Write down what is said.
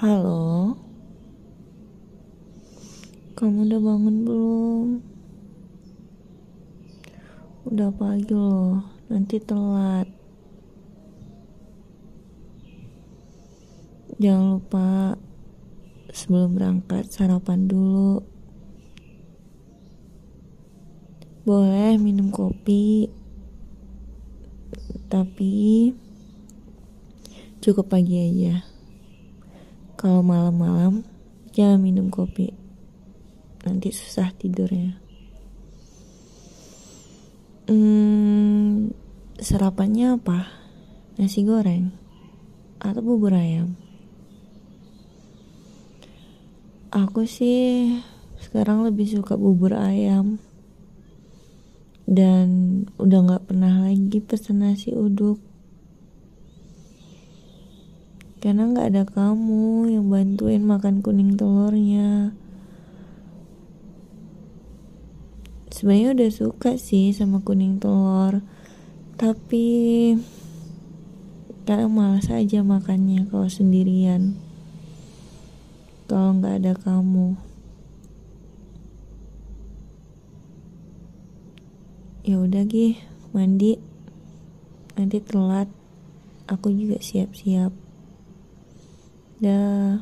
Halo, kamu udah bangun belum? Udah pagi loh, nanti telat. Jangan lupa sebelum berangkat sarapan dulu. Boleh minum kopi, tapi cukup pagi aja. Kalau malam-malam jangan minum kopi. Nanti susah tidurnya. Hmm, sarapannya apa? Nasi goreng atau bubur ayam? Aku sih sekarang lebih suka bubur ayam dan udah gak pernah lagi pesen nasi uduk karena gak ada kamu yang bantuin makan kuning telurnya. Sebenarnya udah suka sih sama kuning telur tapi kadang malas aja makannya kalau sendirian. Kalau nggak ada kamu. Ya udah gih mandi. Nanti telat. Aku juga siap-siap Yeah.